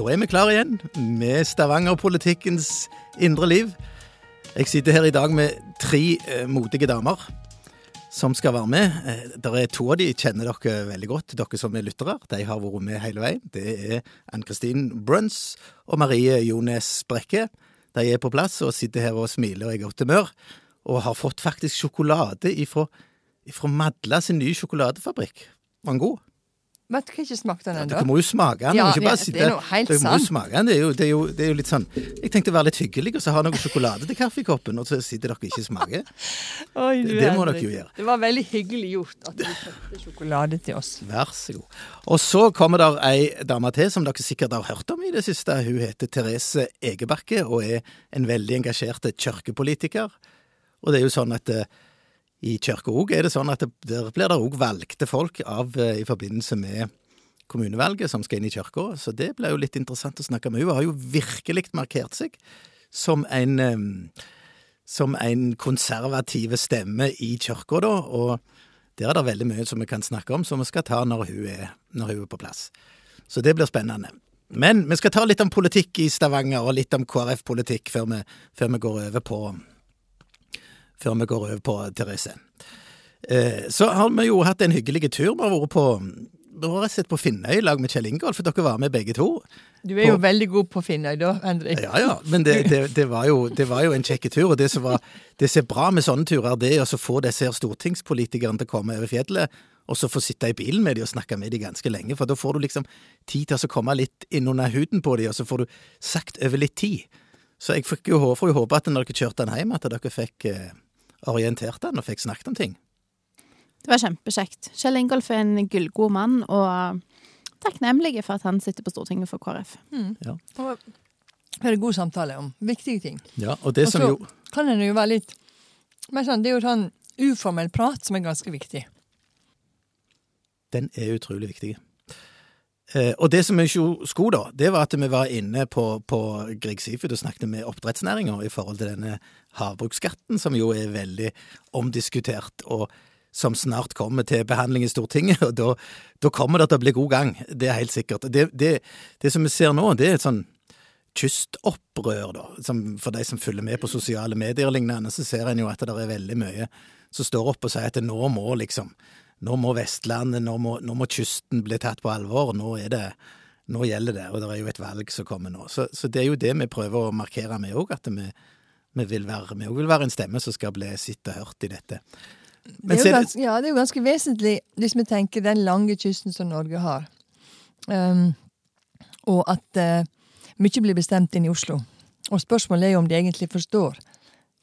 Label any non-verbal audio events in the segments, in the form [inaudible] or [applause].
Da er vi klar igjen med Stavanger-politikkens indre liv. Jeg sitter her i dag med tre eh, modige damer som skal være med. Eh, der er To av de kjenner dere veldig godt, dere som er lyttere. De har vært med hele veien. Det er Ann-Kristin Bruns og Marie Jones Brekke. De er på plass og sitter her og smiler og er i godt humør. Og har fått faktisk sjokolade ifra, ifra Madla sin nye sjokoladefabrikk. Var den god? Vet du kan ikke smake den Ja, ennå? dere må jo smake den. Ja, ikke ja, sitte. det er noe helt dere må jo smake den. Det er, jo, det, er jo, det er jo litt sånn Jeg tenkte å være litt hyggelig og så ha noe sjokolade til kaffekoppen, og så sitter dere og ikke smaker. [laughs] Oi, du Det må dere jo gjøre. Det var veldig hyggelig gjort at du kjøpte sjokolade til oss. Vær så god. Og så kommer der ei dame til som dere sikkert har hørt om i det siste. Hun heter Therese Egebakke og er en veldig engasjert kirkepolitiker. Og det er jo sånn at eh, i kirka òg er det sånn at det, der blir det òg valgte folk av eh, i forbindelse med kommunevalget som skal inn i kirka, så det blir jo litt interessant å snakke med. Hun har jo virkelig markert seg som en som en konservativ stemme i kirka, da, og der er det veldig mye som vi kan snakke om, som vi skal ta når hun er, når hun er på plass. Så det blir spennende. Men vi skal ta litt om politikk i Stavanger, og litt om KrF-politikk før, før vi går over på før vi går over på Therese. Eh, så har vi jo hatt en hyggelig tur. Vi har vært på vi har jeg sett på Finnøy i lag med Kjell Ingolf, for dere var med begge to. Du er jo På- veldig god på Finnøy da, Henrik. Ja ja, men det, det, det, var, jo, det var jo en kjekk tur. Og det som, var, det som er bra med sånne turer, det er å så få disse her stortingspolitikerne til å komme over fjellet, og så få sitte i bilen med dem og snakke med dem ganske lenge. For da får du liksom tid til å komme litt innunder huden på dem, og så får du sagt over litt tid. Så jeg jo, får jo håpe at når dere kjørte den hjem, at dere fikk eh, orientert han og fikk snakket om ting. Det var kjempekjekt. Kjell Ingolf er en gullgod mann, og takknemlig for at han sitter på Stortinget for KrF. Ja. Og Vi hadde god samtale om viktige ting. Ja, og det Og som så jo kan en jo være litt men sånn, Det er jo sånn uformell prat som er ganske viktig. Den er utrolig viktig. Eh, og det som vi ikke skulle, da, det var at vi var inne på, på Grieg Seafood og snakket med oppdrettsnæringa i forhold til denne havbruksskatten, som jo er veldig omdiskutert, og som snart kommer til behandling i Stortinget. [laughs] Og da, da kommer det til å bli god gang, det er helt sikkert. Det, det, det som vi ser nå, det er et sånn kystopprør, da. Som for de som følger med på sosiale medier og lignende, så ser en jo at det er veldig mye som står opp og sier at nå må liksom Nå må Vestlandet, nå må, nå må kysten bli tatt på alvor. Nå det Nå gjelder det, og det er jo et valg som kommer nå. Så, så det er jo det vi prøver å markere med òg, at vi, vi vil være vi vil være en stemme som skal bli sett og hørt i dette. Men det, er ganske, ja, det er jo ganske vesentlig hvis vi tenker den lange kysten som Norge har. Um, og at uh, mye blir bestemt inn i Oslo. Og spørsmålet er jo om de egentlig forstår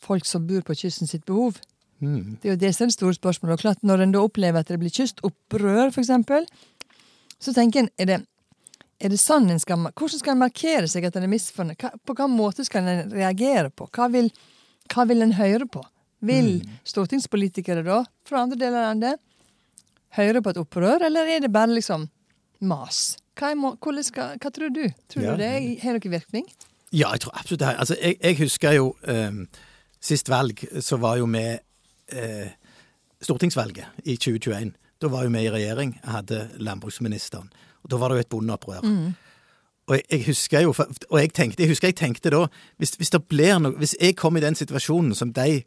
folk som bor på kysten sitt behov. Mm. Det er jo det som er det store spørsmålet. Og klart Når en da opplever at det blir kystopprør, eksempel, så tenker en er det, er det sånn en skal, Hvordan skal en markere seg at en er misfornøyd? På hvilken måte skal en reagere på? Hva vil, hva vil en høre på? Vil stortingspolitikere da, fra andre deler av landet, høre på et opprør, eller er det bare liksom mas? Hva, må, skal, hva tror du? Tror Ja. du det har noen virkning? Ja, jeg tror absolutt det. Altså, jeg, jeg husker jo um, Sist valg så var jo vi eh, Stortingsvalget i 2021. Da var jo vi i regjering, jeg hadde landbruksministeren. Og Da var det jo et bondeopprør. Og jeg, jeg husker jo, og jeg tenkte, jeg husker jeg tenkte da hvis, hvis det blir noe, hvis jeg kom i den situasjonen som de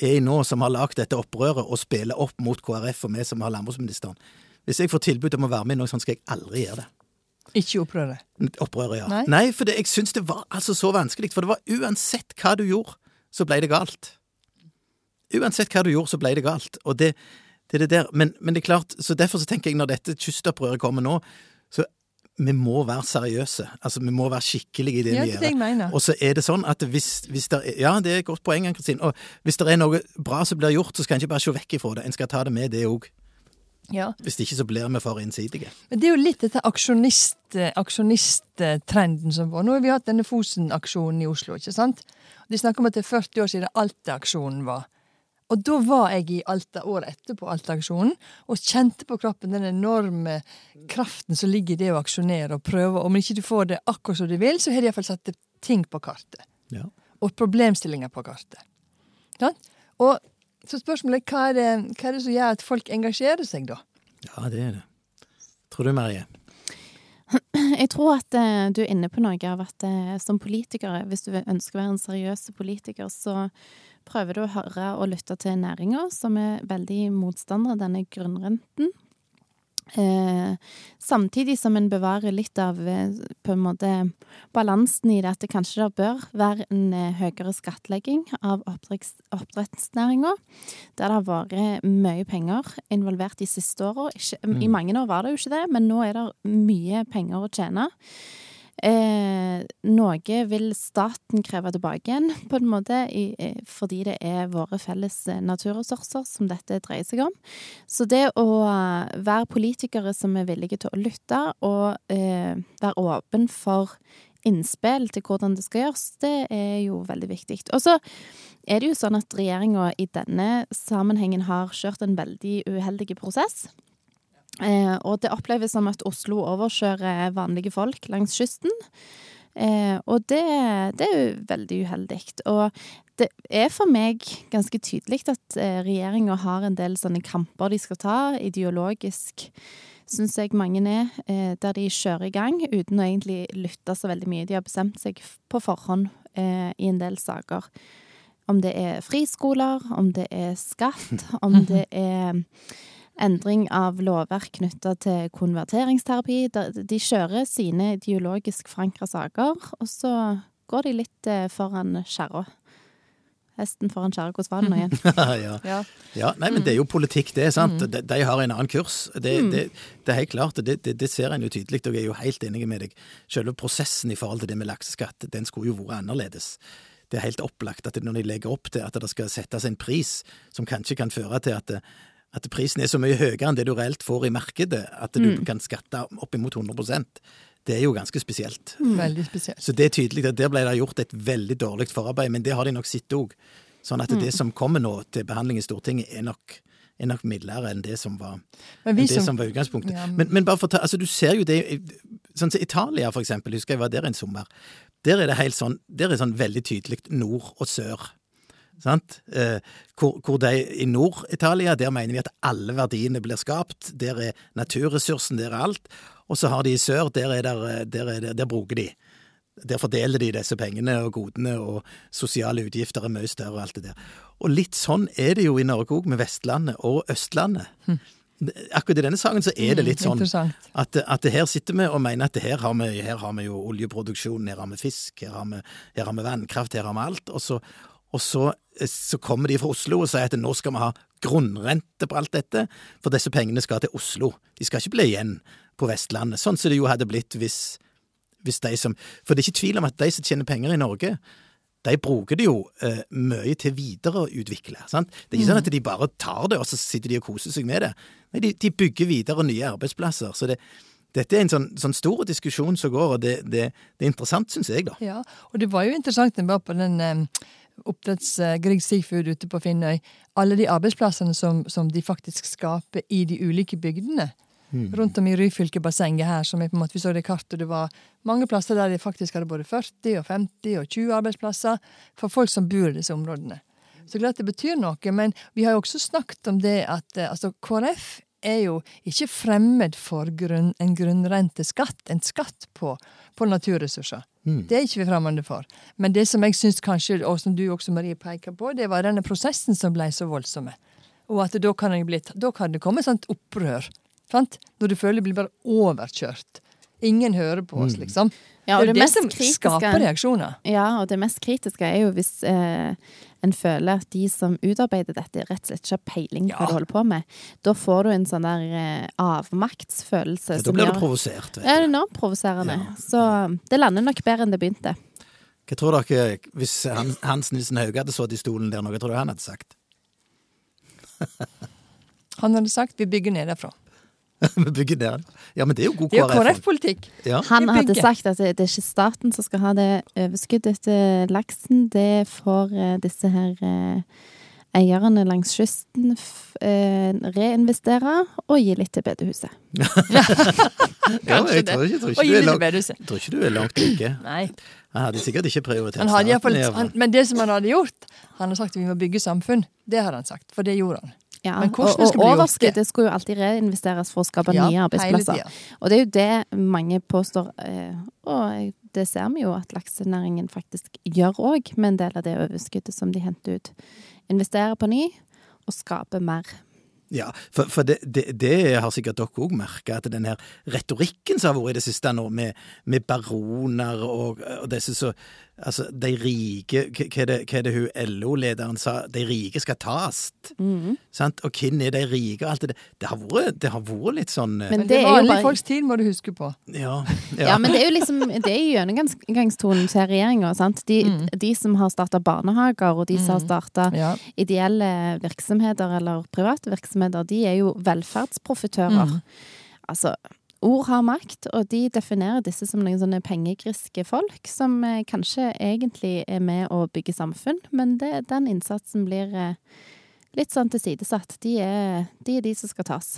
er i nå, som har lagd dette opprøret og spiller opp mot KrF og vi som har landbruksministeren Hvis jeg får tilbud om å være med i noe sånt, skal jeg aldri gjøre det. Ikke opprøret. Opprøret, ja. Nei? Nei, for det, jeg syns det var altså så vanskelig. For det var uansett hva du gjorde, så ble det galt. Uansett hva du gjorde, så ble det galt. Og det, det er det der. Men, men det er klart, så derfor så tenker jeg når dette kystopprøret kommer nå, så vi må være seriøse. Altså, vi må være skikkelige i det Ja, vi det det jeg gjør. mener. Og så er det sånn at hvis, hvis det er, Ja, det er et godt poeng, Ann-Kristin. Og hvis det er noe bra som blir gjort, så skal en ikke bare se vekk ifra det. En skal ta det med, det òg. Ja. Hvis ikke så blir vi for innsidige. Men det er jo litt dette aksjonist, aksjonisttrenden som var. Nå har vi hatt denne Fosen-aksjonen i Oslo, ikke sant? De snakker om at det er 40 år siden Alta-aksjonen var. Og da var jeg i Alta året etterpå Alta-aksjonen, og kjente på kroppen den enorme kraften som ligger i det å aksjonere og prøve. Om ikke du får det akkurat som du vil, så har de iallfall satt ting på kartet. Ja. Og problemstillinger på kartet. Ja? Og så spørsmålet hva er det, hva er det som gjør at folk engasjerer seg, da? ja, det er det. Tror du, Marie? [clears throat] Jeg tror at eh, du er inne på noe av at eh, som politikere, hvis du ønsker å være en seriøs politiker, så prøver du å høre og lytte til næringa, som er veldig motstander av denne grunnrenten. Eh, samtidig som en bevarer litt av eh, på en måte balansen i det at det kanskje det bør være en eh, høyere skattlegging av oppdretts, oppdrettsnæringa. Der det har vært mye penger involvert de siste åra. I mange år var det jo ikke det, men nå er det mye penger å tjene. Eh, noe vil staten kreve tilbake igjen, på en måte, i, fordi det er våre felles eh, naturressurser som dette dreier seg om. Så det å eh, være politikere som er villige til å lytte, og eh, være åpen for innspill til hvordan det skal gjøres, det er jo veldig viktig. Og så er det jo sånn at regjeringa i denne sammenhengen har kjørt en veldig uheldig prosess. Eh, og det oppleves som at Oslo overkjører vanlige folk langs kysten. Eh, og det, det, er jo veldig uheldig. Og det er for meg ganske tydelig at eh, regjeringa har en del sånne kamper de skal ta, ideologisk, syns jeg mange er, eh, der de kjører i gang uten å egentlig lytte så veldig mye. De har bestemt seg på forhånd eh, i en del saker. Om det er friskoler, om det er skatt, om [laughs] det er endring av lovverk knytta til konverteringsterapi. De kjører sine ideologisk forankra saker, og så går de litt eh, foran skjæra. Hesten foran skjæra, hvordan var det nå igjen? [laughs] ja. ja. ja. Nei, men det er jo politikk, det. er sant? Mm. De, de, har en annen kurs. Det, mm. det, det er helt klart, det, det ser en jo tydelig, og jeg er jo helt enig med deg. Selve prosessen i forhold til det med lakseskatt, den skulle jo vært annerledes det er helt opplagt at når de legger opp til at det skal settes en pris som kanskje kan føre til at at prisen er så mye høyere enn det du reelt får i markedet, at du mm. kan skatte oppimot 100% det er jo ganske spesielt. Mm. Veldig spesielt. Så det er tydelig at der ble det gjort et veldig dårlig forarbeid, men det har de nok sett òg. Sånn at mm. det som kommer nå til behandling i Stortinget, er nok, er nok mildere enn det som var, det som, som var utgangspunktet. Ja. Men, men, bare for ta, altså du ser jo det Sånn som Italia, for eksempel, husker jeg var der en sommer. Der er det helt sånn, der er sånn veldig tydelig nord og sør. Sant? Eh, hvor, hvor de i Nord-Italia, der mener vi at alle verdiene blir skapt. Der er naturressursen, der er alt. Og så har de i sør, der, er der, der, er der, der bruker de. Der fordeler de disse pengene og godene, og sosiale utgifter er mye større og alt det der. Og litt sånn er det jo i Norge òg, med Vestlandet og Østlandet. Hm. Akkurat i denne saken så er det litt sånn at, at her sitter vi og mener at her har vi, her har vi jo oljeproduksjon, her har vi fisk, her har vi, her har vi vannkraft, her har vi alt. Og så, og så, eh, så, kommer de fra Oslo og sier at nå skal vi ha grunnrente på alt dette, for disse pengene skal til Oslo. De skal ikke bli igjen på Vestlandet, sånn som det jo hadde blitt hvis, hvis de som For det er ikke tvil om at de som tjener penger i Norge, de bruker det jo eh, mye til videreutvikle. Sant? Det er ikke sånn at de bare tar det, og så sitter de og koser seg med det. Nei, de, de bygger videre nye arbeidsplasser. Så det, dette er en sånn, sånn, stor diskusjon som går, og det, det, det er interessant, syns jeg, da. Ja, og det var jo interessant når vi var på den eh, oppdretts uh, Grieg Seafood ute på Finnøy, alle de arbeidsplassene som, som, de faktisk skaper i de ulike bygdene. Mm. Rundt om i Ryfylke-bassenget her, som er på en måte, vi så det kartet, det var mange plasser der de faktisk hadde både 40 og 50 og 20 arbeidsplasser for folk som bor i disse områdene. Så klart det betyr noe, men vi har jo også snakket om det at uh, altså KrF er jo ikke fremmed for grunn, en grunnrenteskatt, en skatt på, på naturressurser. Mm. Det er ikke vi fremmede for. Men det som jeg syns kanskje, og som du også Marie peker på, det var denne prosessen som ble så voldsomme. Og at da kan, bli, da kan det komme sånt opprør. Sant? Når du føler du blir bare overkjørt. Ingen hører på oss, mm. liksom. Ja, det er det, det som kritiske, skaper reaksjoner. Ja, og det mest kritiske er jo hvis eh, en føler at de som utarbeider dette, rett og slett ikke har peiling på ja. hva de holder på med. Da får du en sånn der eh, avmaktsfølelse. Ja, da blir du provosert. Ja, det er enormt provoserende. Ja. Så det lander nok bedre enn det begynte. Hva tror dere, hvis Hans Nilsen Hauge hadde sittet i stolen der nå, hva tror du han hadde sagt? han hadde sagt 'vi bygger nedenfra'. [laughs] Vi bygger der. Ja, men det er jo god KrF-politikk. Ja. Han hadde sagt at det, det, er ikke staten som skal ha det overskuddet til laksen. Det får uh, disse her uh, eierne langs kysten uh, reinvestere og gi litt til bedehuset. [laughs] ja, jeg tror ikke, tror ikke, du, er langt, tror ikke du er langt [clears throat] like. Nei. Han hadde sikkert ikke prioritert han hadde staten. Fall, han, men det som han hadde gjort Han hadde sagt at vi må bygge samfunn. Det hadde han sagt, for det gjorde han. Ja, Men og, og overskuddet skulle jo alltid reinvesteres for å skape Ja, nye arbeidsplasser. Og det er jo det mange påstår, eh, og det ser vi jo at laksenæringen faktisk gjør òg, med en del av det overskuddet som de henter ut. Investerer på ny og skaper mer. Ja, for, for det, det, det har sikkert dere òg merka, at den her retorikken som har vært i det siste nå, med, med baroner og, og disse så Altså, de rike Hva er det, hva er det hun LO-lederen sa? De rike skal tas. Mm. Og hvem er de rike? og Alt det der. Det har vært, det har vært litt sånn eh, Men Men det det er jo vanlige bare folks tid, må du huske på. [laughs] Ja. Ja, men det er jo liksom Det er jo gjennomgangstonen til regjeringa. De, Mm. de som har starta barnehager, og de som har starta Ja. ideelle virksomheter eller private virksomheter, de er jo velferdsprofitører. Mm. Altså, ord har makt, og de definerer disse som noen sånne pengegriske folk, som eh, kanskje egentlig er med å bygge samfunn, men det, den innsatsen blir eh, litt sånn tilsidesatt. De er, de er de som skal tas.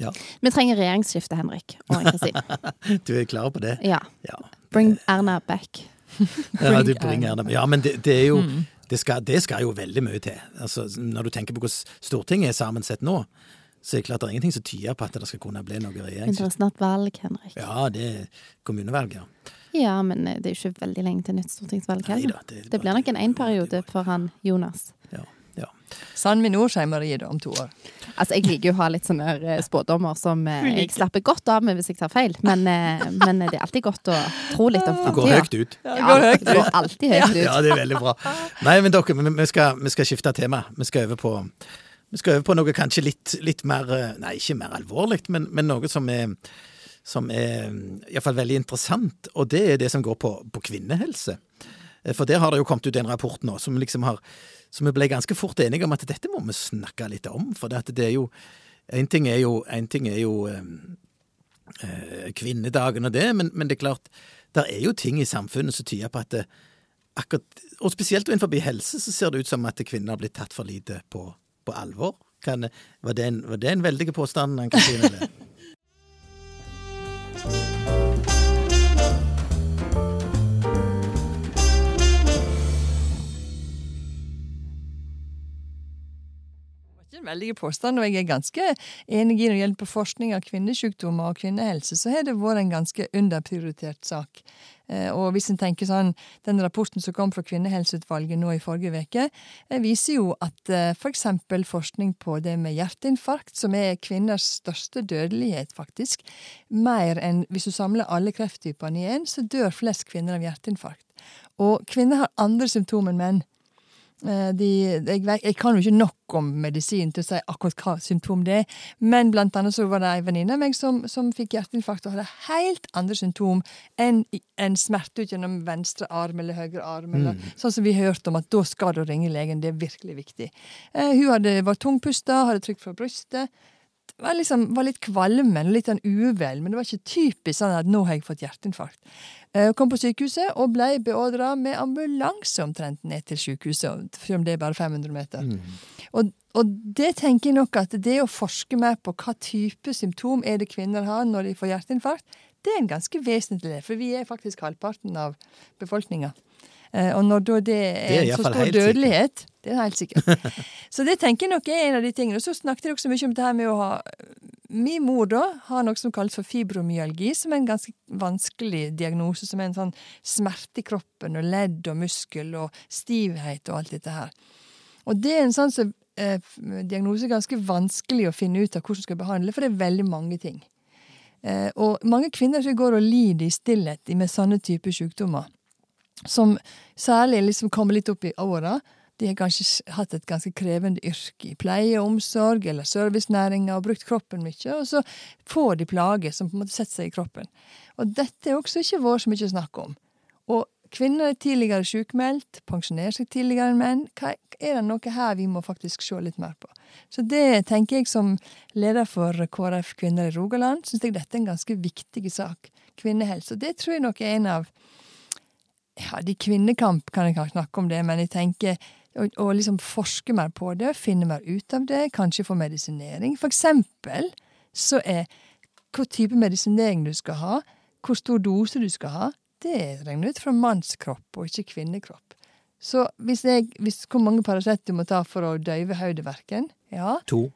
Ja. Vi trenger regjeringsskifte, Henrik og Ann-Kristin. [laughs] Du er klar på det? Ja. Ja. Bring Erna back. [laughs] Ja, du Bring bringer Erna. Ja, men det, det er jo Mm. det skal, det skal jo veldig mye til. Altså, når du tenker på hvordan Stortinget er sammensett nå, så er det klart det er ingenting som tyder på at det skal kunne bli noe Men det er snart valg, Henrik. Ja, det er kommunevalg, ja. Ja, men eh, det er jo ikke veldig lenge til nytt stortingsvalg heller. Neida, det, Det blir nok en én-periode for han Jonas. Ja, ja. Sandvi Nordsheim Marie da, om to år. Altså, jeg liker jo å ha litt sånne eh, spådommer som eh, jeg slapper godt av med hvis jeg tar feil, men, men det er alltid godt å tro litt om Du går høyt ut. Ja, det går høyt det går alltid høyt ut. Ja, det er veldig bra. Nei, men dere, vi- vi skal, vi skal skifte tema. Vi skal over på, vi skal over på noe kanskje litt, litt mer eh, Nei, ikke mer alvorlig, men, men noe som er som er iallfall veldig interessant, og det er det som går på, på kvinnehelse. Eh, For der har det jo kommet ut en rapport nå som liksom har som vi ble ganske fort enige om at dette må vi snakke litt om. For det, det er jo En ting er jo, ting er jo eh, eh, kvinnedagen og det, men, men det er klart det er jo ting i samfunnet som tyder på at det, akkurat, Og spesielt innenfor helse så ser det ut som at kvinner har blitt tatt for lite på, på alvor. Kan, var, det en, var det en veldig påstand, Ann-Kristin? [laughs] eller? Det var ikke en veldig påstand, og jeg er ganske enig i når det gjelder på forskning av kvinnesykdommer og kvinnehelse, så har det vært en ganske underprioritert sak. Eh, Og hvis en tenker sånn, den rapporten som kom fra Kvinnehelseutvalget nå i forrige uke, eh, viser jo at f.eks. for eksempel forskning på det med hjerteinfarkt, som er kvinners største dødelighet, faktisk, mer enn hvis du samler alle krefttypene i én, så dør flest kvinner av hjerteinfarkt. Og kvinner har andre symptomer enn menn. Eh, De, jeg, jeg kan jo ikke nok om medisin til å si akkurat hva symptom det er, men blant annet så var det ei venninne av meg som, som fikk hjerteinfarkt og hadde helt andre symptom enn en smerte ut gjennom venstre arm eller høyre arm. Eller, sånn som vi hørte om at da skal du ringe legen, det er virkelig viktig. Eh, hun hadde, var tungpusta, hadde trykk fra brystet. Var, liksom, var litt kvalmen og litt sånn uvel, men det var ikke typisk sånn at nå har jeg fått hjerteinfarkt. Eh, Kom på sykehuset og ble beordra med ambulanse omtrent ned til sykehuset, selv om det er bare 500 meter. Og, og det tenker jeg nok at det å forske mer på hva type symptom er det kvinner har når de får hjerteinfarkt, det er en ganske vesentlig del, for vi er faktisk halvparten av befolkninga. Eh, Og når da det Det er er, så stor dødelighet sikkert. Det er helt sikkert. [laughs] Så det tenker jeg nok er en av de tingene. Og så snakket jeg også mye om det her med å ha Min mor da har noe som kalles for fibromyalgi, som er en ganske vanskelig diagnose. Som er en sånn smerte i kroppen og ledd og muskel og stivhet og alt dette her. Og det er en sånn som, eh, diagnose ganske vanskelig å finne ut av hvordan du skal behandle, for det er veldig mange ting. Eh, og mange kvinner som går og lider i stillhet med sånne typer sykdommer, som særlig liksom kommer litt opp i åra. De har kanskje hatt et ganske krevende yrke i pleie og omsorg eller servicenæringa og brukt kroppen mye, og så får de plager som på en måte setter seg i kroppen. Og dette er også ikke vært så mye snakk om. Og kvinner er tidligere sykmeldt, pensjonerer seg tidligere enn menn. Hva, er det noe her vi må faktisk se litt mer på? Så det tenker jeg som leder for KrF Kvinner i Rogaland, syns jeg dette er en ganske viktig sak. Kvinnehelse. Og det tror jeg nok er en av ja, de kvinnekamp kan jeg ikke snakke om det, men jeg tenker å, å liksom forske mer på det, finne mer ut av det, kanskje få medisinering. For eksempel så er hva type medisinering du skal ha, hvor stor dose du skal ha, det er regnet ut fra mannskropp og ikke kvinnekropp. Så hvis jeg, hvis, hvor mange Paracet du må ta for å døyve hodeverken? Ja, To.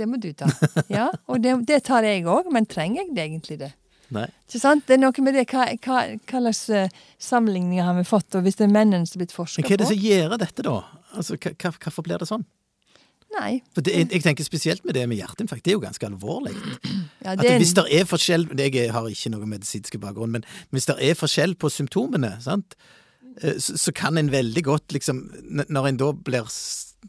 det må du ta. Ja, Og det, det tar jeg òg, men trenger jeg det egentlig det? Nei. Ikke sant? Det er noe med det, hva, hva, hva slags uh, sammenligninger har vi fått, og hvis det er mennene som er blitt forska Men på hva er det som gjør dette, da? Altså, hva, Hvorfor blir det sånn? Nei. For det, jeg, jeg tenker Spesielt med det med hjerteinfarkt. Det er jo ganske alvorlig. Ja, det Hvis det er forskjell Jeg har ikke noen medisinsk bakgrunn, men hvis det er forskjell på symptomene, sant? eh, så, så kan en veldig godt liksom Når en da blir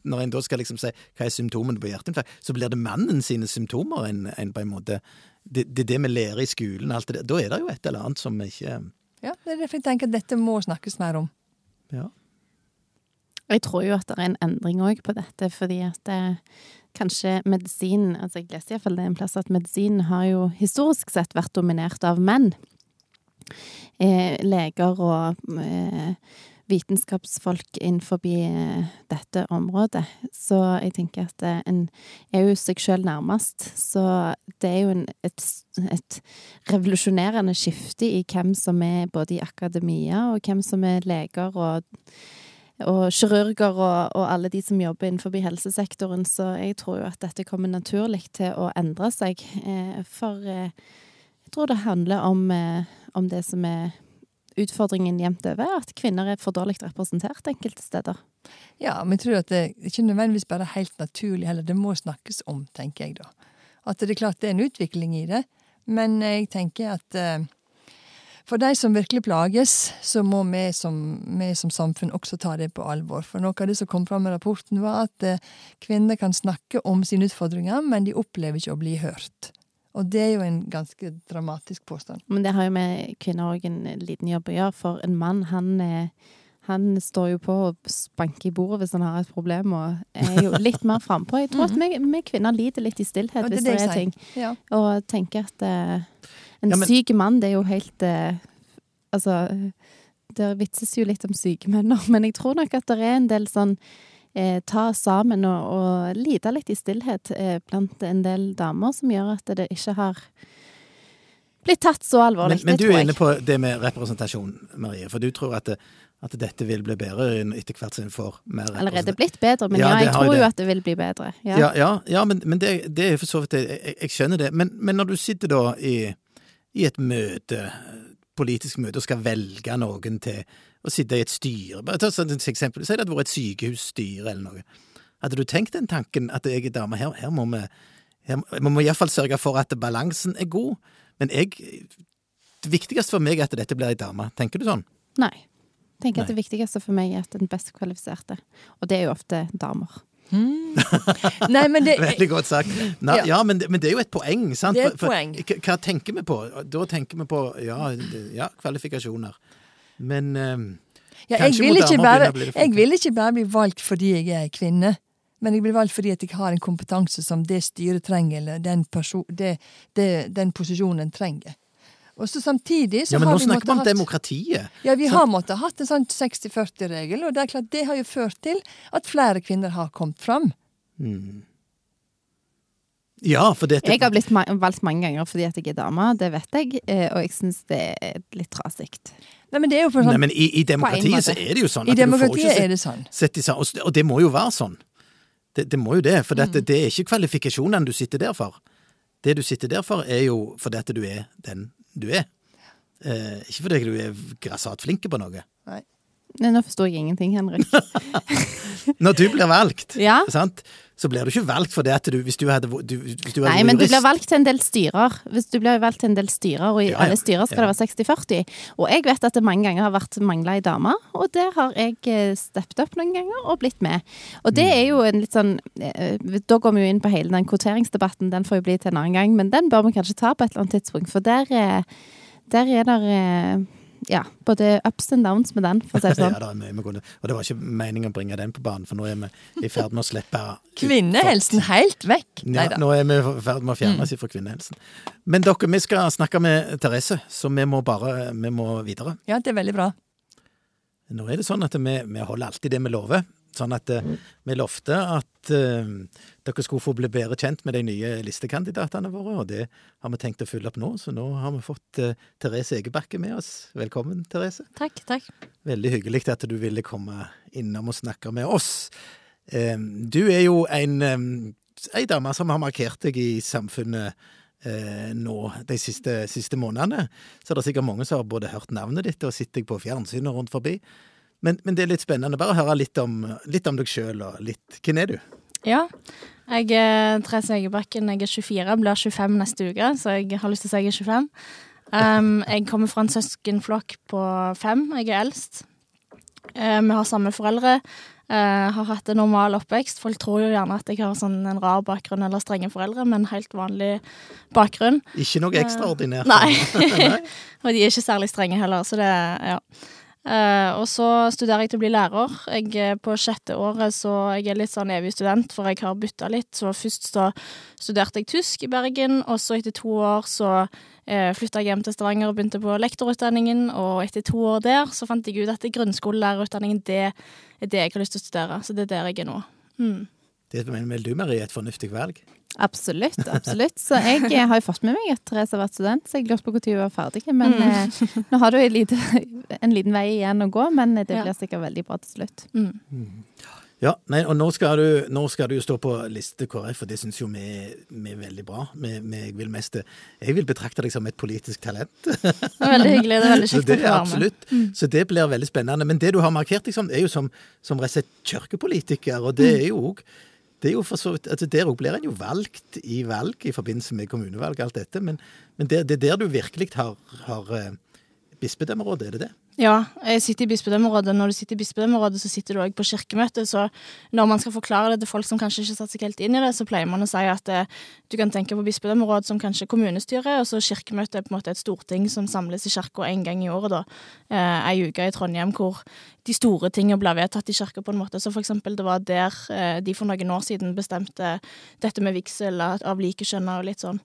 Når en da skal liksom si hva er symptomene på hjerteinfarkt, så blir det mannen sine symptomer en, en på en måte det, det er det vi lærer i skolen, alt det der. Da er det jo et eller annet som ikke Ja, det er derfor jeg tenker at dette må snakkes mer om. Ja. Jeg tror jo at det er en endring òg på dette, fordi at det, kanskje medisin altså Jeg leste iallfall det en plass at medisin har jo historisk sett vært dominert av menn. Eh, leger og eh, vitenskapsfolk innenfor eh, dette området. Så jeg tenker at eh, en er jo seg sjøl nærmest. Så det er jo en, et, et revolusjonerende skifte i hvem som er både i akademia, og hvem som er leger og og kirurger og, og alle de som jobber innenfor helsesektoren, så jeg tror jo at dette kommer naturlig til å endre seg. Eh, for jeg tror det handler om, om det som er utfordringen jevnt over, at kvinner er for dårlig representert enkelte steder. Ja, men jeg tror at det er ikke nødvendigvis bare helt naturlig heller. Det må snakkes om, tenker jeg da. At det er klart det er en utvikling i det, men jeg tenker at eh, for de som virkelig plages, så må vi som, vi som samfunn også ta det på alvor. For noe av det som kom fram i rapporten, var at eh, kvinner kan snakke om sine utfordringer, men de opplever ikke å bli hørt. Og det er jo en ganske dramatisk påstand. Men det har jo med kvinner òg en liten jobb å gjøre, for en mann, han er han står jo på og spanker i bordet hvis han har et problem, og er jo litt mer frampå. Jeg tror at vi, vi kvinner lider litt i stillhet hvis det det er ting. Ja. Og tenker at uh, en Ja, men- syk mann, det er jo helt uh, Altså, det vitses jo litt om syke menn nå, men jeg tror nok at det er en del sånn eh, ta sammen og, og lide litt i stillhet eh, blant en del damer, som gjør at det ikke har blitt tatt så alvorlig. Men, men du er jeg. inne på det med representasjon, Marie. For du tror at, det, at dette vil bli bedre etter hvert som en får mer representasjon. Allerede blitt bedre, men Ja, ja, jeg tror jo at det vil bli bedre. Ja. Ja, ja, men, men det, det er for så vidt det. Jeg, jeg skjønner det. Men, men når du sitter da i, i et møte, politisk møte, og skal velge noen til å sitte i et styre Bare ta sånn et eksempel. Si det hadde vært et sykehusstyre eller noe. Hadde du tenkt den tanken at jeg er dame, her, her må vi her, Vi må iallfall sørge for at balansen er god. Men jeg Det viktigste for meg er at dette blir ei dame. Tenker du sånn? Nei. Jeg tenker Nei. at det viktigste for meg er at den best kvalifiserte. Og det er jo ofte damer. [laughs] Nei, men det Veldig godt sagt. Nei, Ja. ja, men, det- men det er jo et poeng, sant? Det er et For- for poeng. Hva tenker vi på? Da tenker vi på ja, ja kvalifikasjoner. Men um, Ja, jeg, vil bare, jeg vil ikke bare bli valgt fordi jeg er kvinne, men jeg blir valgt fordi jeg har en kompetanse som det styret trenger, eller den, det, det, den posisjonen trenger. Og så samtidig så ja, men har nå vi snakker man om hatt- demokratiet. Ja, vi så... har måttet hatt en sånn 60-40-regel, og det er klart det har jo ført til at flere kvinner har kommet fram. Ja, for dette Jeg har blitt ma valgt mange ganger fordi at jeg er dame, det vet jeg, eh, og jeg syns det er litt trasig. Nei, men det er jo for Nei, sånn, men i, i demokratiet så er det jo sånn I demokratiet er det sånn. Sett. Og det må jo være sånn. Det, det må jo det, for Mm. det er ikke kvalifikasjonene du sitter der for. Det du sitter der for, er jo fordi at du er den du er. Eh, ikke fordi du er grassat flink på noe. Nei. Nei, nå forstår jeg ingenting, Henrik. [laughs] Når du blir valgt, Ja. sant, så blir du ikke valgt for det at du Hvis du hadde du, hvis du hadde Nei, men du blir valgt til en del styrer. Hvis du blir valgt til en del styrer, og i Ja, ja. alle styrer skal Ja. det være 60-40. Og jeg vet at det mange ganger har vært mangla ei dame, og der har jeg eh, steppet opp noen ganger og blitt med. Og det er jo en litt sånn eh, Da går vi jo inn på hele den kvoteringsdebatten, den får jo bli til en annen gang, men den bør vi kanskje ta på et eller annet tidspunkt, for der, eh, der er det ja, både ups and downs med den, for å si det [laughs] sånn. Ja, det er mye med gode. Og det var ikke meningen å bringe den på banen, for nå er vi i ferd med å slippe Kvinnehelsen helt vekk. Nei Ja, nå er vi i ferd med å fjerne oss fra kvinnehelsen. Men dere, vi skal snakke med Therese, så vi må bare vi må videre. Ja, det er veldig bra. Nå er det sånn at vi, vi holder alltid det vi lover. Sånn at eh, vi lovte at eh, dere skulle få bli bedre kjent med de nye listekandidatene våre, og det har vi tenkt å følge opp nå. Så nå har vi fått uh, Therese Egebakke med oss. Velkommen, Therese. Takk, takk. Veldig hyggelig at du ville komme innom og snakke med oss. Um, Du er jo en um, en dame som har markert deg i samfunnet eh, nå de siste, siste månedene. Så det er sikkert mange som har både hørt navnet ditt og sett deg på fjernsynet rundt forbi. Men, men, det er litt spennende. Bare høre litt om, litt om deg sjøl og litt Hvem er du? Ja. Jeg er Therese Egebakken. Jeg er 24, blir 25 neste uke, så jeg har lyst til å si jeg er 25. Um, jeg kommer fra en søskenflokk på fem. Jeg er eldst. Uh, vi har samme foreldre. Uh, har hatt en normal oppvekst. Folk tror jo gjerne at jeg har sånn en rar bakgrunn eller strenge foreldre, men helt vanlig bakgrunn. Ikke noe ekstraordinært? Uh, nei. [laughs] [laughs] og de er ikke særlig strenge heller, så det Ja. Uh, og så studerer jeg til å bli lærer. Jeg er på sjette året, så jeg er litt sånn evig student, for jeg har bytta litt. Så først så studerte jeg tysk i Bergen, og så etter to år så uh, eh, flytta jeg hjem til Stavanger og begynte på lektorutdanningen. Og etter to år der så fant jeg ut at grunnskolelærerutdanningen det er det jeg har lyst til å studere. Så det er der jeg er nå. Mm. Det mener du, Marie, et fornuftig valg? Absolutt. absolutt. Så jeg har jo fått med meg at Therese har vært student, så jeg lurte på når hun var ferdig. Men mm. eh, nå har du en liten, en liten, vei igjen å gå, men det blir ja. sikkert veldig bra til slutt. Mm. mm. Ja, nei, og nå skal, du, nå skal du stå på liste KrF, og det syns jo vi, vi, er veldig bra. Vi, vi, vil mest, jeg vil betrakte deg som et politisk talent. Det er veldig hyggelig. Det er veldig kjekt å være med. Absolutt. Mm. Så det blir veldig spennende. Men det du har markert, liksom, er jo som, som kirkepolitiker, og det mm. er jo òg det er jo for så vidt, altså Der òg blir en jo valgt i valg i forbindelse med kommunevalg, alt dette. Men, men det, det, er der du virkelig har, har eh, bispedømmerådet, er det det? Ja, jeg sitter i bispedømmerådet. Når du sitter i bispedømmerådet, så sitter du òg på kirkemøtet. Så når man skal forklare det til folk som kanskje ikke har satt seg helt inn i det, så pleier man å si at eh, du kan tenke på bispedømmeråd som kanskje kommunestyret, og så kirkemøtet er på en måte et storting som samles i kirka en gang i året, da. Eh, ei uke i Trondheim hvor de store tingene blir vedtatt i kirka, på en måte. Så for eksempel det var der eh, de for noen år siden bestemte dette med vigsel av likekjønna og litt sånn.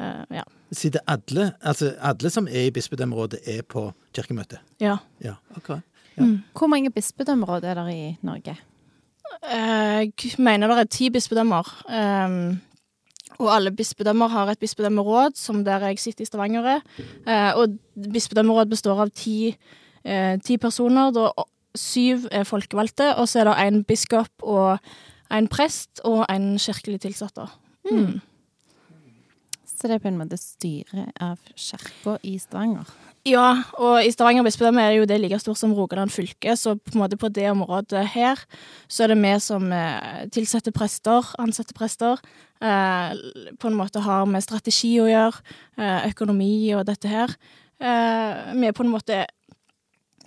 Uh, ja. Sitter alle, altså alle som er i bispedømmerådet, er på kirkemøtet? Ja. ja okay. ja. Mm. Hvor mange bispedømmeråd er det i Norge? Jeg mener det er ti bispedømmer. Um, og alle bispedømmer har et bispedømmeråd, som der jeg sitter i Stavanger. Uh, og bispedømmeråd består av ti, uh, ti personer. Da syv er folkevalgte, og så er det en biskop og en prest og en kirkelig tilsatt. Mm. Så det er på en måte styret av kirka i Stavanger? Ja, og i Stavanger bispedømme er jo det like stort som Rogaland fylke, så på en måte på det området her, så er det vi som eh, tilsetter prester, ansetter prester, eh, på en måte har med strategi å gjøre, eh, økonomi og dette her. Vi er på en måte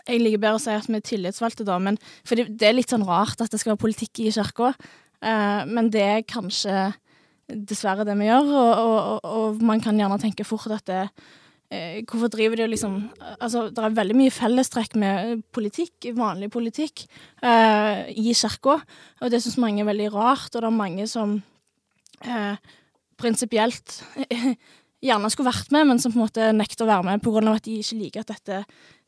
Jeg liker bedre å si at vi er tillitsvalgte, da, men for det, det er litt sånn rart at det skal være politikk i kirka, men det er kanskje dessverre det vi gjør, og, og, og, man kan gjerne tenke fort at det eh, Hvorfor driver de liksom Altså, det er veldig mye fellestrekk med politikk, vanlig politikk, eh, i kirka, og det syns mange er veldig rart, og det er mange som eh, prinsipielt [laughs] gjerne skulle vært med, men som på en måte nekter å være med pga. at de ikke liker at dette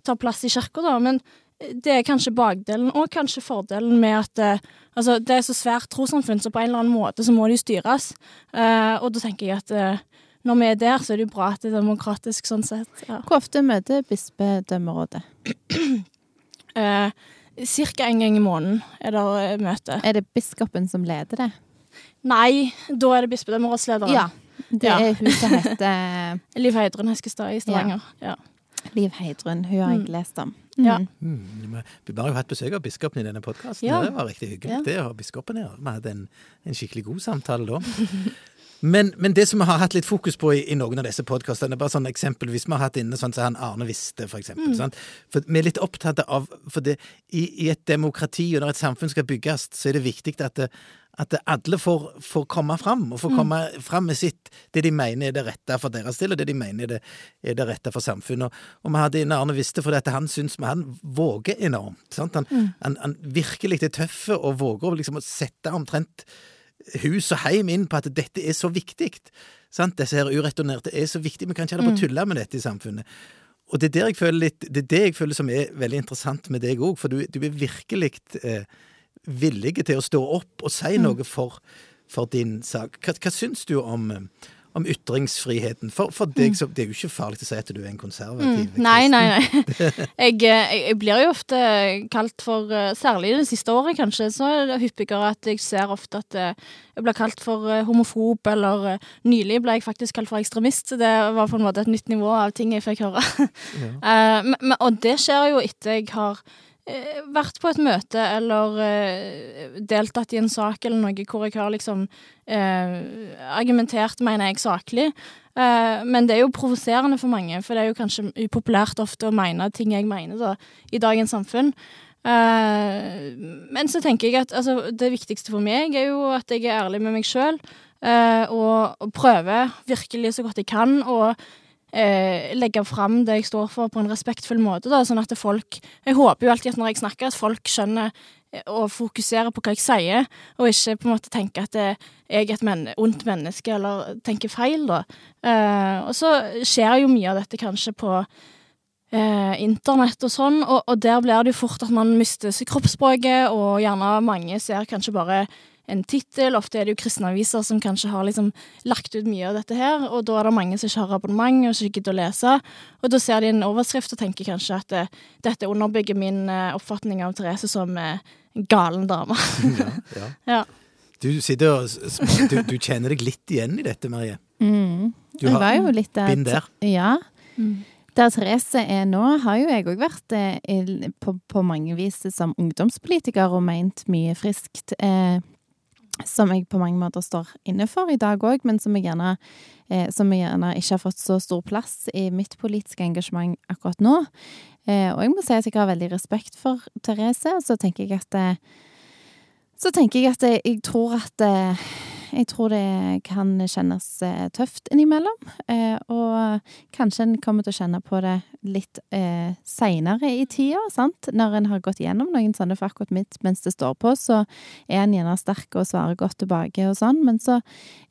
tar plass i kirka, da. Men det er kanskje bakdelen, og kanskje fordelen med at eh, altså, det er så svært trossamfunn, så på en eller annen måte så må de styres. Uh, og da tenker jeg at uh, når vi er der, så er det jo bra at det er demokratisk sånn sett. Ja. Hvor ofte møter bispedømmerådet? uh, [clears throat] Cirka en gang i måneden er det møte. Er det biskopen som leder det? Nei, da er det bispedømmerådslederen. Ja, det ja. er hun som heter [laughs] Liv Heidrun Heskestad i Stavanger. Ja. ja. Liv Heidrun, hun har jeg mm. lest om. Mm. Ja. Mm. Vi har jo hatt besøk av biskopen i denne podkasten. Ja. Det var riktig hyggelig, ja. det å ha biskopen her. Vi hadde en, en, skikkelig god samtale da. [laughs] Men, men, det som vi har hatt litt fokus på i, i noen av disse podkastene, bare sånn eksempel hvis vi har hatt inne sånn som han Arne Viste, for eksempel. Mm. For vi er litt opptatt av For det, i, i, et demokrati og når et samfunn skal bygges, så er det viktig at det, at alle får, får, komme fram, og får mm. komme fram med sitt, det de mener er det rette for deres del, og det de mener er det, er det rette for samfunnet. Og, og vi hadde en Arne Viste fordi at han syns vi han våger enormt. Sant? Han, mm. han, han virkelig er tøff og våger liksom å sette omtrent hus og heim inn på at dette er så viktig. Sant? Disse her ureturnerte er så viktig. Vi kan ikke holde på å mm. tulle med dette i samfunnet. Og det er, der jeg føler litt, det er det jeg føler som er veldig interessant med deg òg, for du, du, er virkelig eh, villig til å stå opp og si mm. noe for, for din sak. Hva, hva syns du om, om ytringsfriheten. For, for deg så Det er jo ikke farlig å si at du er en konservativ Mm. Nei, nei, nei. [laughs] Jeg, eh, jeg, jeg blir jo ofte kalt for eh, Særlig det siste året, kanskje, så er det hyppigere at jeg ser ofte at eh, jeg blir kalt for eh, homofob, eller eh, nylig ble jeg faktisk kalt for ekstremist. så Det var på en måte et nytt nivå av ting jeg fikk høre. Ja. [laughs] uh, men, og det skjer jo etter jeg har eh, vært på et møte eller eh, deltatt i en sak eller noe hvor jeg har liksom eh, argumentert, mener jeg, saklig. Eh, men det er jo provoserende for mange, for det er jo kanskje upopulært ofte å mene ting jeg mener da, i dagens samfunn. Eh, men så tenker jeg at altså, det viktigste for meg er jo at jeg er ærlig med meg sjøl, og, og prøver virkelig så godt jeg kan å eh, legge fram det jeg står for på en respektfull måte, da, sånn at folk Jeg håper jo alltid at når jeg snakker, at folk skjønner eh, og fokuserer på hva jeg sier, og ikke på en måte tenker at det, jeg er et men ondt menneske, eller tenker feil, da. Eh, og så skjer jo mye av dette kanskje på eh, internett og sånn, og, og der blir det jo fort at man mister kroppsspråket, og gjerne mange ser kanskje bare en tittel. Ofte er det jo kristne aviser som kanskje har liksom lagt ut mye av dette her, og da er det mange som ikke har abonnement og ikke gidder å lese. Og da ser de en overskrift og tenker kanskje at det, dette underbygger min eh, oppfatning av Therese som eh, galen dame. [laughs] Ja, [laughs] ja. ja. Du sitter og du, du kjenner deg litt igjen i dette, Marie. Mm. Du Jeg har var jo litt der. been der. Ja. Mm. Der Therese er nå, har jo jeg òg vært eh, på, på mange vis som ungdomspolitiker og meint mye friskt. Eh, som jeg på mange måter står inne for i dag òg, men som jeg, gjerne, eh, som jeg gjerne ikke har fått så stor plass i mitt politiske engasjement akkurat nå. Eh, og jeg må si at jeg har veldig respekt for Therese, og så tenker jeg at eh, så tenker jeg at jeg, tror at eh, Jeg tror det kan kjennes eh, tøft innimellom. Eh, og kanskje en kommer til å kjenne på det litt eh, seinere i tida, sant. Når en har gått gjennom noen sånne, for akkurat midt mens det står på, så er en gjerne sterk og svarer godt tilbake og sånn. Men så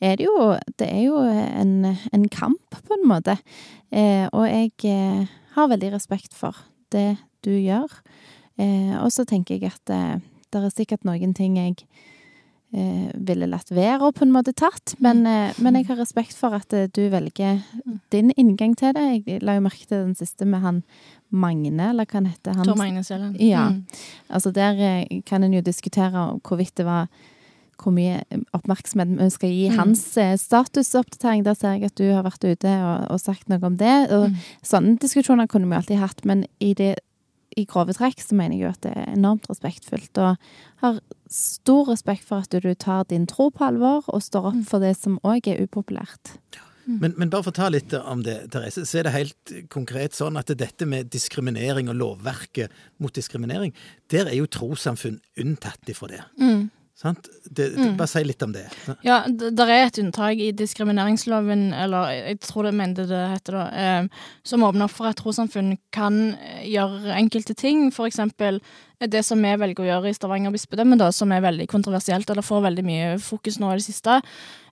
er det jo Det er jo en, en kamp, på en måte. Eh, og jeg har veldig respekt for det du gjør. Og så tenker jeg at det er sikkert noen ting jeg ville latt være og på en måte tatt, men, eh, men jeg har respekt for at eh, du velger din inngang til det. Jeg la jo merke til den siste med han Magne, eller hva han heter. Han, Tor Magne Seland. Ja. Mm. Altså der eh, kan en jo diskutere hvorvidt det var hvor mye oppmerksomhet vi skal gi Mm. hans eh, statusoppdatering. Der ser jeg at du har vært ute og, og sagt noe om det. Og Mm. Sånne diskusjoner kunne vi alltid hatt, men i, det, i grove trekk så mener jeg jo at det er enormt respektfullt. Og har stor respekt for at du tar din tro på alvor og står opp Mm. for det som òg er upopulært. Men, men bare for å ta litt om det, Therese, så er det helt konkret sånn at dette med diskriminering og lovverket mot diskriminering, der er jo trossamfunn unntatt ifra det. Mm. Det, det, bare si litt om det. Ja, det er et unntak i diskrimineringsloven, eller jeg tror det mente det heter det, eh, som åpner for at trossamfunn kan eh, gjøre enkelte ting. For eksempel eh, det som vi velger å gjøre i Stavanger bispedømme, da, som er veldig kontroversielt, eller får veldig mye fokus nå i det siste,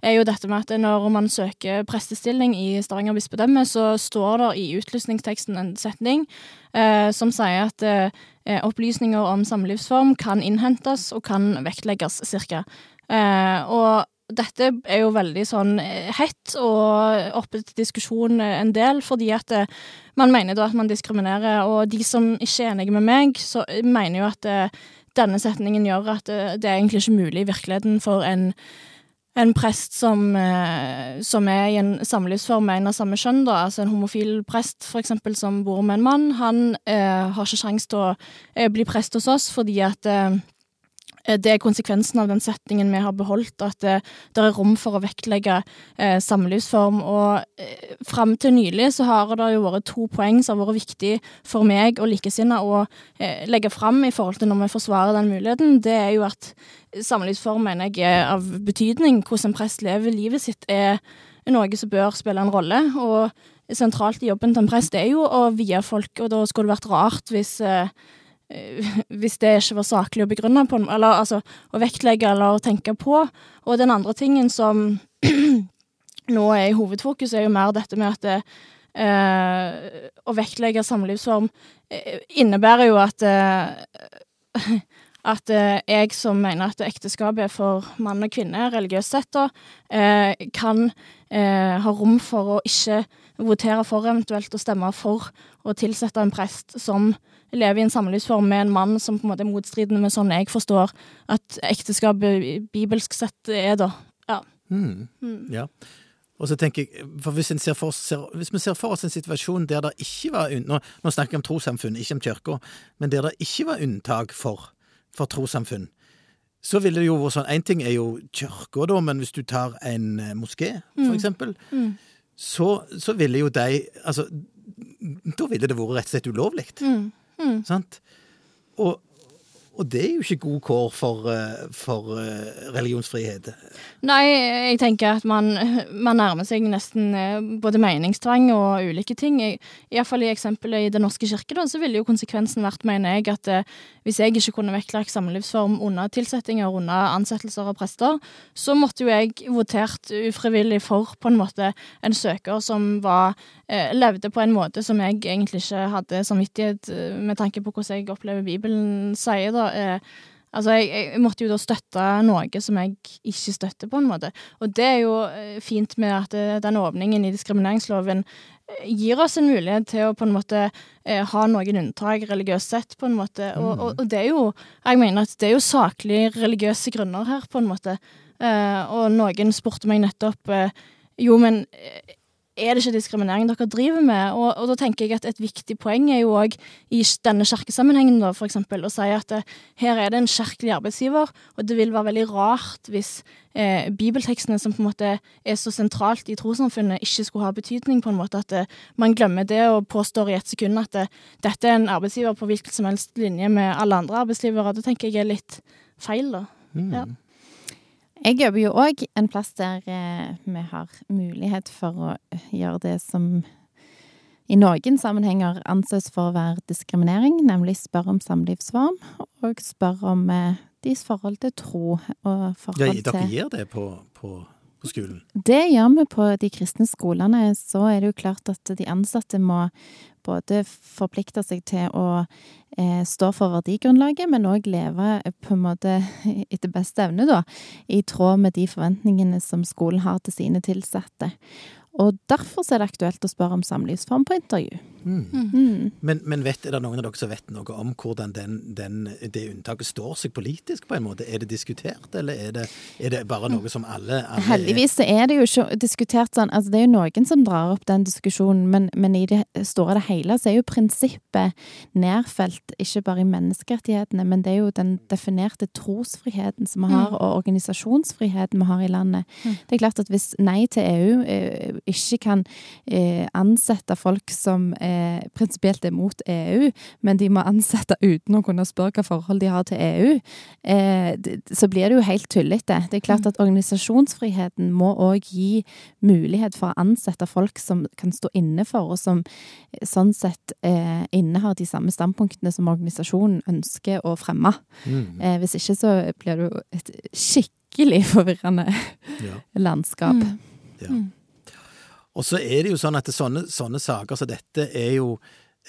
er jo dette med at når man søker prestestilling i Stavanger bispedømme, så står det i utlysningsteksten en setning eh, som sier at eh, opplysninger om samlivsform kan innhentes og kan vektlegges, cirka. Eh, og dette er jo veldig sånn eh, hett og oppe til diskusjon eh, en del, fordi at eh, man mener da at man diskriminerer, og de som ikke er enige med meg, så eh, mener jo at eh, denne setningen gjør at eh, det er egentlig ikke mulig i virkeligheten for en en prest som, eh, som er i en samlivsform med en av samme kjønn, da, altså en homofil prest for eksempel som bor med en mann, han eh, har ikke sjanse til å eh, bli prest hos oss fordi at eh, det er konsekvensen av den setningen vi har beholdt, at det, det er rom for å vektlegge eh, samlivsform. Og eh, fram til nylig så har det jo vært to poeng som har vært viktig for meg og likesinnede å eh, legge fram i forhold til når vi forsvarer den muligheten. Det er jo at samlivsform mener jeg er av betydning. Hvordan en prest lever livet sitt er noe som bør spille en rolle. Og sentralt i jobben til en prest er jo å vie folk, og da skulle det vært rart hvis eh, [laughs] hvis det ikke var saklig å begrunne på, eller altså å vektlegge eller å tenke på. Og den andre tingen som [clears throat] nå er i hovedfokus, er jo mer dette med at det, eh, å vektlegge samlivsform eh, innebærer jo at eh, [laughs] at eh, jeg som mener at ekteskapet er for mann og kvinne, religiøst sett, da, eh, kan eh, ha rom for å ikke votere for eventuelt å stemme for å tilsette en prest som lever i en samlivsform med en mann som på en måte er motstridende med sånn jeg forstår at ekteskapet bibelsk sett er, da. Ja. Mm. ja. Og så tenker jeg, for hvis, ser for, ser, hvis, vi ser for oss en situasjon der det ikke var nå, nå snakker jeg om trossamfunn, ikke om kirka, men der det ikke var unntak for, for trossamfunn, så ville det jo vært sånn Én ting er jo kirka, da, men hvis du tar en eh, moské, for Mm. eksempel, Mm. så, så ville jo de Altså, da ville det vært rett og slett ulovlig. Mm. Mm. Sant? Og, og det er jo ikke god kår for, eh, for eh, religionsfrihet. Nei, jeg tenker at man, man nærmer seg nesten eh, både meningstvang og ulike ting. Iallfall i eksempelet i Den norske kirke, da, så ville jo konsekvensen vært, mener jeg, at hvis jeg ikke kunne vektlagt samlivsform under tilsettinger, under ansettelser av prester, så måtte jo jeg votert ufrivillig for på en måte en søker som var, levde på en måte som jeg egentlig ikke hadde samvittighet med tanke på hvordan jeg opplever Bibelen sier, da. Eh, Altså, jeg, jeg måtte jo da støtte noe som jeg ikke støtter, på en måte. Og det er jo eh, fint med at eh, den åpningen i diskrimineringsloven eh, gir oss en mulighet til å på en måte eh, ha noen unntak religiøst sett, på en måte. Og, og, og det er jo Jeg mener at det er jo saklig religiøse grunner her, på en måte. Eh, og noen spurte meg nettopp eh, Jo, men er det ikke diskriminering dere driver med? Og, og da tenker jeg at et viktig poeng er jo òg i denne kirkesammenhengen, da, eksempel, å si at det, her er det en kjerkelig arbeidsgiver, og det vil være veldig rart hvis eh, bibeltekstene som på en måte er så sentralt i trossamfunnet, ikke skulle ha betydning, på en måte. At det, man glemmer det og påstår i et sekund at det, dette er en arbeidsgiver på hvilken som helst linje med alle andre arbeidsgivere. Det tenker jeg er litt feil, da. Mm. Ja. Jeg jobber jo òg en plass der eh, vi har mulighet for å eh, gjøre det som i noen sammenhenger anses for å være diskriminering, nemlig spørre om samlivsform, og spørre om eh, deres forhold til tro og forhold Ja, dere gir det på, på, på skolen? Det gjør vi på de kristne skolene. Så er det jo klart at de ansatte må både forplikte seg til å eh, stå for verdigrunnlaget, men òg leve på en måte [laughs] etter beste evne, da. I tråd med de forventningene som skolen har til sine tilsatte. Og derfor er det aktuelt å spørre om samlivsform på intervju. Mm. Mm. Men, men vet, er det noen av dere som vet noe om hvordan den, den, det unntaket står seg politisk, på en måte? Er det diskutert, eller er det, er det bare noe som alle, alle Heldigvis så er det jo ikke diskutert sånn Altså, det er jo noen som drar opp den diskusjonen, men, men i det store og det hele så er jo prinsippet nedfelt ikke bare i menneskerettighetene, men det er jo den definerte trosfriheten som vi har, og organisasjonsfriheten vi har i landet. Det er klart at hvis Nei til EU eh, ikke kan eh, ansette folk som eh, prinsipielt er mot EU, men de må ansette uten å kunne spørre hva forhold de har til EU, eh, det- så blir det jo helt tullete. Det er klart at organisasjonsfriheten må òg gi mulighet for å ansette folk som kan stå inne for, og som eh, sånn sett eh, innehar de samme standpunktene som organisasjonen ønsker å fremme. Mm. Eh, hvis ikke så blir det jo et skikkelig forvirrende Ja. landskap. Mm. Ja. Og så er det jo sånn at sånne, sånne saker som dette er jo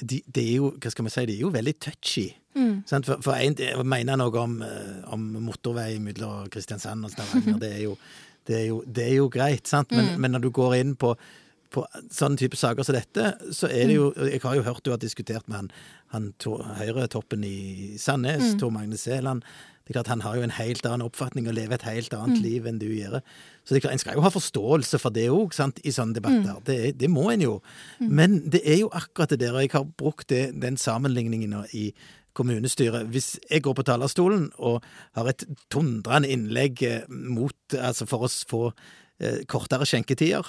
de, de er jo, hva skal vi si, de er jo veldig touchy. Mm. Sant? For, for en jeg mener noe om, eh, om motorvei mellom Kristiansand og Stavanger, det er jo, det er jo, det er jo greit, sant? Men, men når du går inn på, på sånne type saker som dette, så er det jo Jeg har jo hørt du har diskutert med han, han to, Høyre-toppen i Sandnes, Tor Magne Sæland. Det er klart Han har jo en helt annen oppfatning og lever et helt annet liv enn du gjør. Så det er klart, En skal jo ha forståelse for det òg, i sånne debatter. Det, det må en jo. Men det er jo akkurat det der, og jeg har brukt det, den sammenligningen i kommunestyret. Hvis jeg går på talerstolen og har et tundrende innlegg eh, mot, altså for å få eh, kortere skjenketider,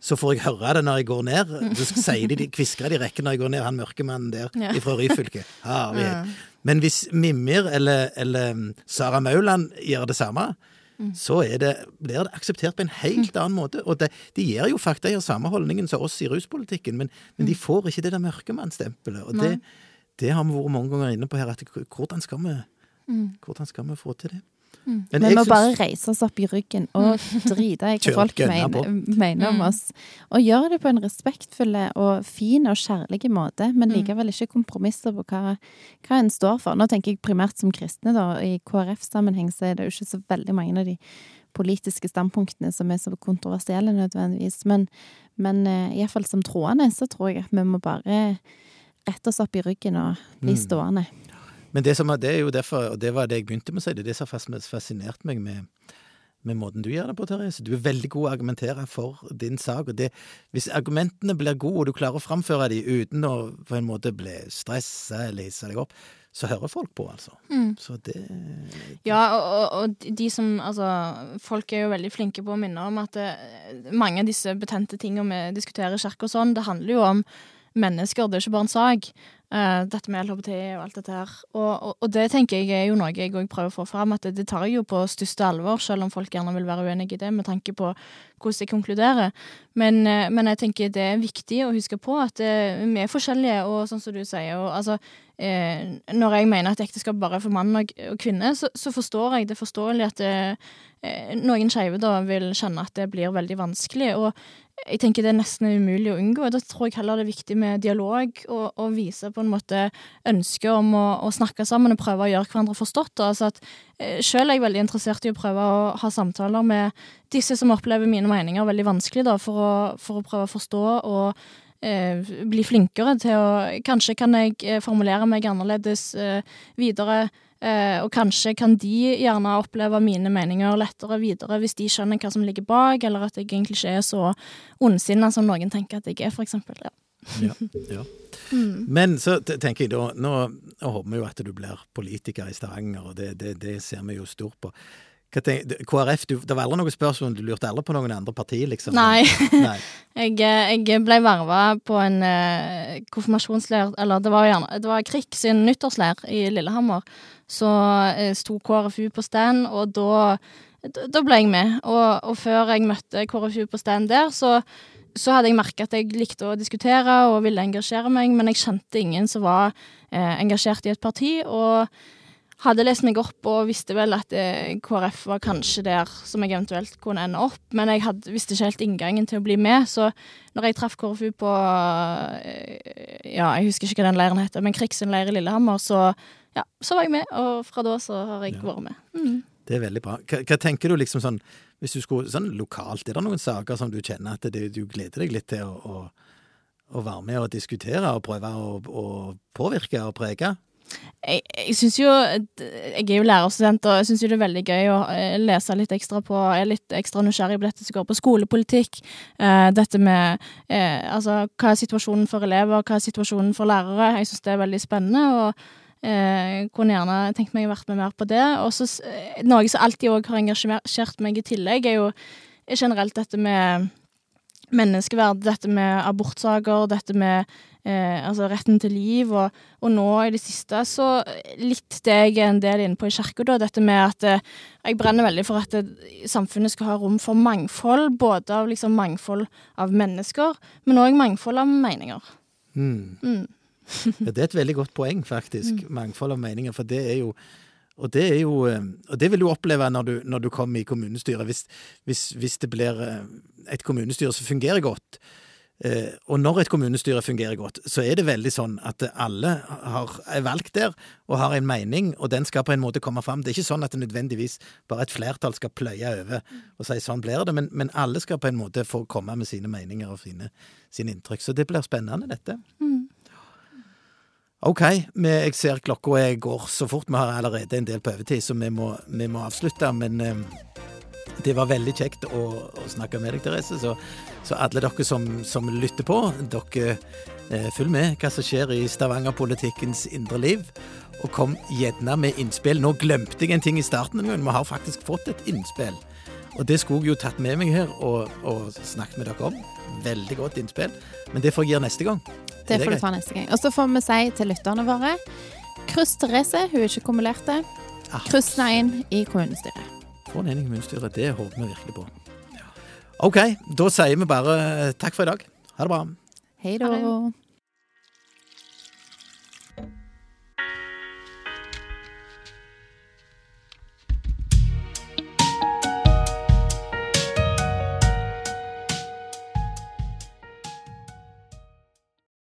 så får jeg høre det når jeg går ned. [laughs] Så sier de, de kviskrer de rekken når jeg går ned, han mørkemannen der Ja. fra Ryfylke. Herlighet. Men hvis Mimir eller, eller mm, Sara Mauland gjør det samme, så er det, blir det akseptert på en helt annen måte. Og det, de gir jo faktisk i samme holdningen som oss i ruspolitikken, men, men de får ikke det der mørkemannsstempelet. Og det, det har vi vært mange ganger inne på her, at hvordan skal vi, hvordan skal vi få til det? Men Vi må synes... bare reise oss opp i ryggen og drite i hva folk mener, mener om Mm. oss. Og gjøre det på en respektfull og fin og kjærlig måte, men Mm. likevel ikke kompromisser på hva, hva en står for. Nå tenker jeg primært som kristne, da. I KrF-sammenheng så er det jo ikke så veldig mange av de politiske standpunktene som er så kontroversielle nødvendigvis. Men, men eh, iallfall som troende så tror jeg at vi må bare rette oss opp i ryggen og bli Mm. Men det, som, det er jo derfor, og det var det jeg begynte med å si, det er det som har fascinert meg med, med måten du gjør det på, Therese. Du er veldig god å argumentere for din sak. og det, Hvis argumentene blir gode, og du klarer å framføre dem uten å på en måte bli stressa eller hisse deg opp, så hører folk på, altså. Mm. Så det Ja, og, og, og de som Altså, folk er jo veldig flinke på å minne om at det, mange av disse betente tingene vi diskuterer i kirka og sånn, det handler jo om mennesker, det er ikke bare en sak. Eh, dette med LHBT og alt dette her. Og, og, og det tenker jeg er jo noe jeg òg prøver å få fram, at det, det tar jeg jo på største alvor, selv om folk gjerne vil være uenige i det, med tanke på hvordan jeg konkluderer. Men, uh, men jeg tenker det er viktig å huske på at uh, vi er forskjellige, og sånn som du sier, og altså Når jeg mener at ekteskap bare er for mann og, kvinne, så, så forstår jeg det forståelig at noen skeive da vil kjenne at det blir veldig vanskelig. Og jeg tenker det er nesten umulig å unngå. Da tror jeg heller det er viktig med dialog og, og vise på en måte ønske om å, å snakke sammen og prøve å gjøre hverandre forstått. Altså at, eh, selv er jeg veldig interessert i å prøve å ha samtaler med disse som opplever mine meninger veldig vanskelig, da, for å, for å prøve å forstå og eh, bli flinkere til å Kanskje kan jeg eh, formulere meg annerledes eh, videre. Eh, og kanskje kan de gjerne oppleve mine meninger lettere videre hvis de skjønner hva som ligger bak, eller at jeg egentlig ikke er så ondsinna som noen tenker at jeg er, for eksempel. Ja. Ja. ja. Men så tenker jeg da Nå, nå håper vi jo at du blir politiker i Stavanger, og det, det, det ser vi jo stort på. Hva tenk, KrF, du, det var aldri noe spørsmål, du lurte aldri på noen andre partier, liksom? Nei. Nei. [laughs] Jeg, eh, jeg ble verva på en eh, konfirmasjonsleir Eller det var gjerne Det var KRIK sin nyttårsleir i Lillehammer. Så eh, sto KrFU på stand, og da, da ble jeg med. Og, og før jeg møtte KrFU på stand der, så, så hadde jeg merka at jeg likte å diskutere og ville engasjere meg, men jeg kjente ingen som var eh, engasjert i et parti. og hadde lest meg opp og visste vel at eh, KrF var kanskje der som jeg eventuelt kunne ende opp, men jeg hadde, visste ikke helt inngangen til å bli med. Så når jeg traff KrFU på eh, Ja, jeg husker ikke hva den leiren heter, men Krigs leir i Lillehammer, så, ja, så var jeg med. Og fra da så har jeg Ja. vært med. Mm. Det er veldig bra. Hva, hva tenker du liksom sånn Hvis du skulle sånn lokalt, er det noen saker som du kjenner at det, du gleder deg litt til å, å, å være med og diskutere og prøve å, å påvirke og prege? Jeg, jeg syns jo Jeg er jo lærerstudent, og jeg syns det er veldig gøy å eh, lese litt ekstra på Jeg er litt ekstra nysgjerrig på dette som går på skolepolitikk. Eh, dette med eh, Altså, hva er situasjonen for elever, hva er situasjonen for lærere? Jeg syns det er veldig spennende, og eh, kunne gjerne tenkt meg å vært med mer på det. Og så eh, Noe som alltid òg har engasjert meg i tillegg, er jo generelt dette med menneskeverd, dette med abortsaker, dette med eh, altså retten til liv, og, og nå i det siste så litt det jeg er en del inne på i kirka, da, dette med at eh, jeg brenner veldig for at det, samfunnet skal ha rom for mangfold, både av liksom mangfold av mennesker, men òg mangfold av meninger. Mm. Mm. Ja, det er et veldig godt poeng, faktisk. [laughs] Mangfold av meninger. For det er jo og det, jo, eh, og det vil du oppleve når du, når du kommer i kommunestyret. Hvis, hvis, hvis det blir eh, et kommunestyre som fungerer godt, eh, og når et kommunestyre fungerer godt, så er det veldig sånn at alle har, er valgt der og har en mening, og den skal på en måte komme fram. Det er ikke sånn at det nødvendigvis bare et flertall skal pløye over og si sånn blir det, men, men alle skal på en måte få komme med sine meninger og sine, sine inntrykk. Så det blir spennende, dette. OK, jeg ser klokka jeg går så fort. Vi har allerede en del på overtid, så vi må, vi må avslutte. Men eh, det var veldig kjekt å, å snakke med deg, Therese. Så, så alle dere som, som lytter på, dere eh, følg med hva som skjer i Stavanger-politikkens indre liv. Og kom gjerne med innspill. Nå glemte jeg en ting i starten, men vi har faktisk fått et innspill. Og det skulle jeg jo tatt med meg her og, og snakket med dere om. Veldig godt innspill. Men det får jeg gjøre neste gang. Det får du ta neste gang. Og så får vi si til lytterne våre Kryss Therese, hun er ikke kumulerte. Ah. Kryss Nein i kommunestyret. Få den inn i kommunestyret. Det håper vi virkelig på. OK, da sier vi bare takk for i dag. Ha det bra. Hei da.